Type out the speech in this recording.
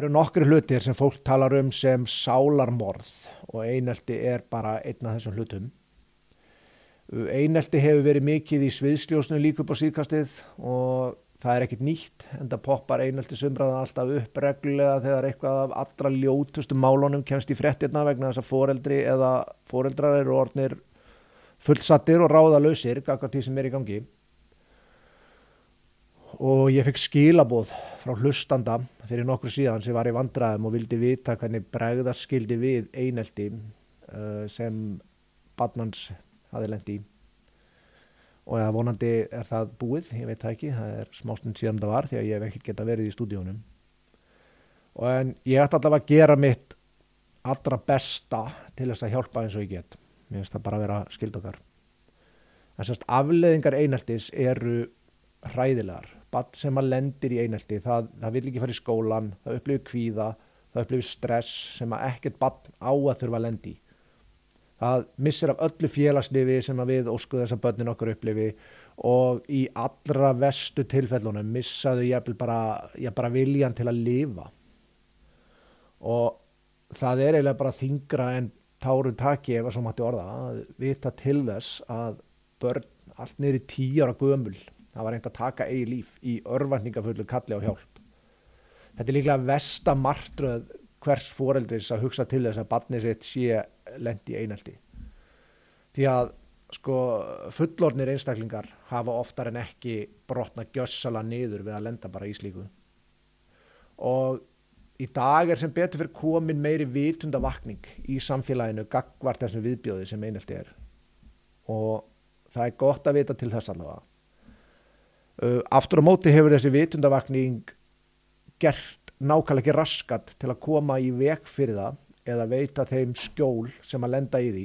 Það eru nokkri hlutir sem fólk talar um sem sálarmorð og einelti er bara einn af þessum hlutum. Einelti hefur verið mikið í sviðsljósnu líka upp á síðkastið og það er ekkit nýtt en það poppar einelti sumraða alltaf upp reglulega þegar eitthvað af allra ljótustu málunum kemst í frettirna vegna þess að foreldri eða foreldrar eru orðnir fullsattir og ráðalösir, akkar því sem er í gangi og ég fekk skilabóð frá hlustanda fyrir nokkur síðan sem var í vandraðum og vildi vita hvernig bregðast skildi við einelti uh, sem badnans hafi lendi í. Og eða vonandi er það búið, ég veit það ekki, það er smástund síðan það var því að ég hef ekki geta verið í stúdíunum og en ég ætti allavega að gera mitt allra besta til þess að hjálpa eins og ég get. Mér finnst það bara að vera skild okkar. En sérst afleðingar eineltis eru hræðilegar bann sem að lendir í einelti það, það vil ekki fara í skólan, það upplifir kvíða það upplifir stress sem að ekkert bann á að þurfa að lendi það missir af öllu félagslifi sem að við óskuðu þess að börnin okkur upplifi og í allra vestu tilfellunum missaðu ég bara, ég bara viljan til að lifa. Og það er eiginlega bara þingra en táru taki ef að svo mætti orða að vita til þess að börn allt niður í tíu ára gömul það var reynd að taka eigi líf í örvendingafullu kalli á hjálp. Þetta er líklega vestamartröð hvers foreldris að hugsa til þess að barnið sitt sé lendi einaldi því að sko fullornir einstaklingar hafa oftar en ekki brotna gjössala niður við að lenda bara í slíku. Og í dag er sem betur fyrir komin meiri vitundavakning í samfélaginu gagvart þessum viðbjóði sem einaldi er. Og það er gott að vita til þess allavega aftur á móti hefur þessi vitundavakning gert nákvæmlega ekki raskat til að koma í vek fyrir það eða veita þeim skjól sem að lenda í því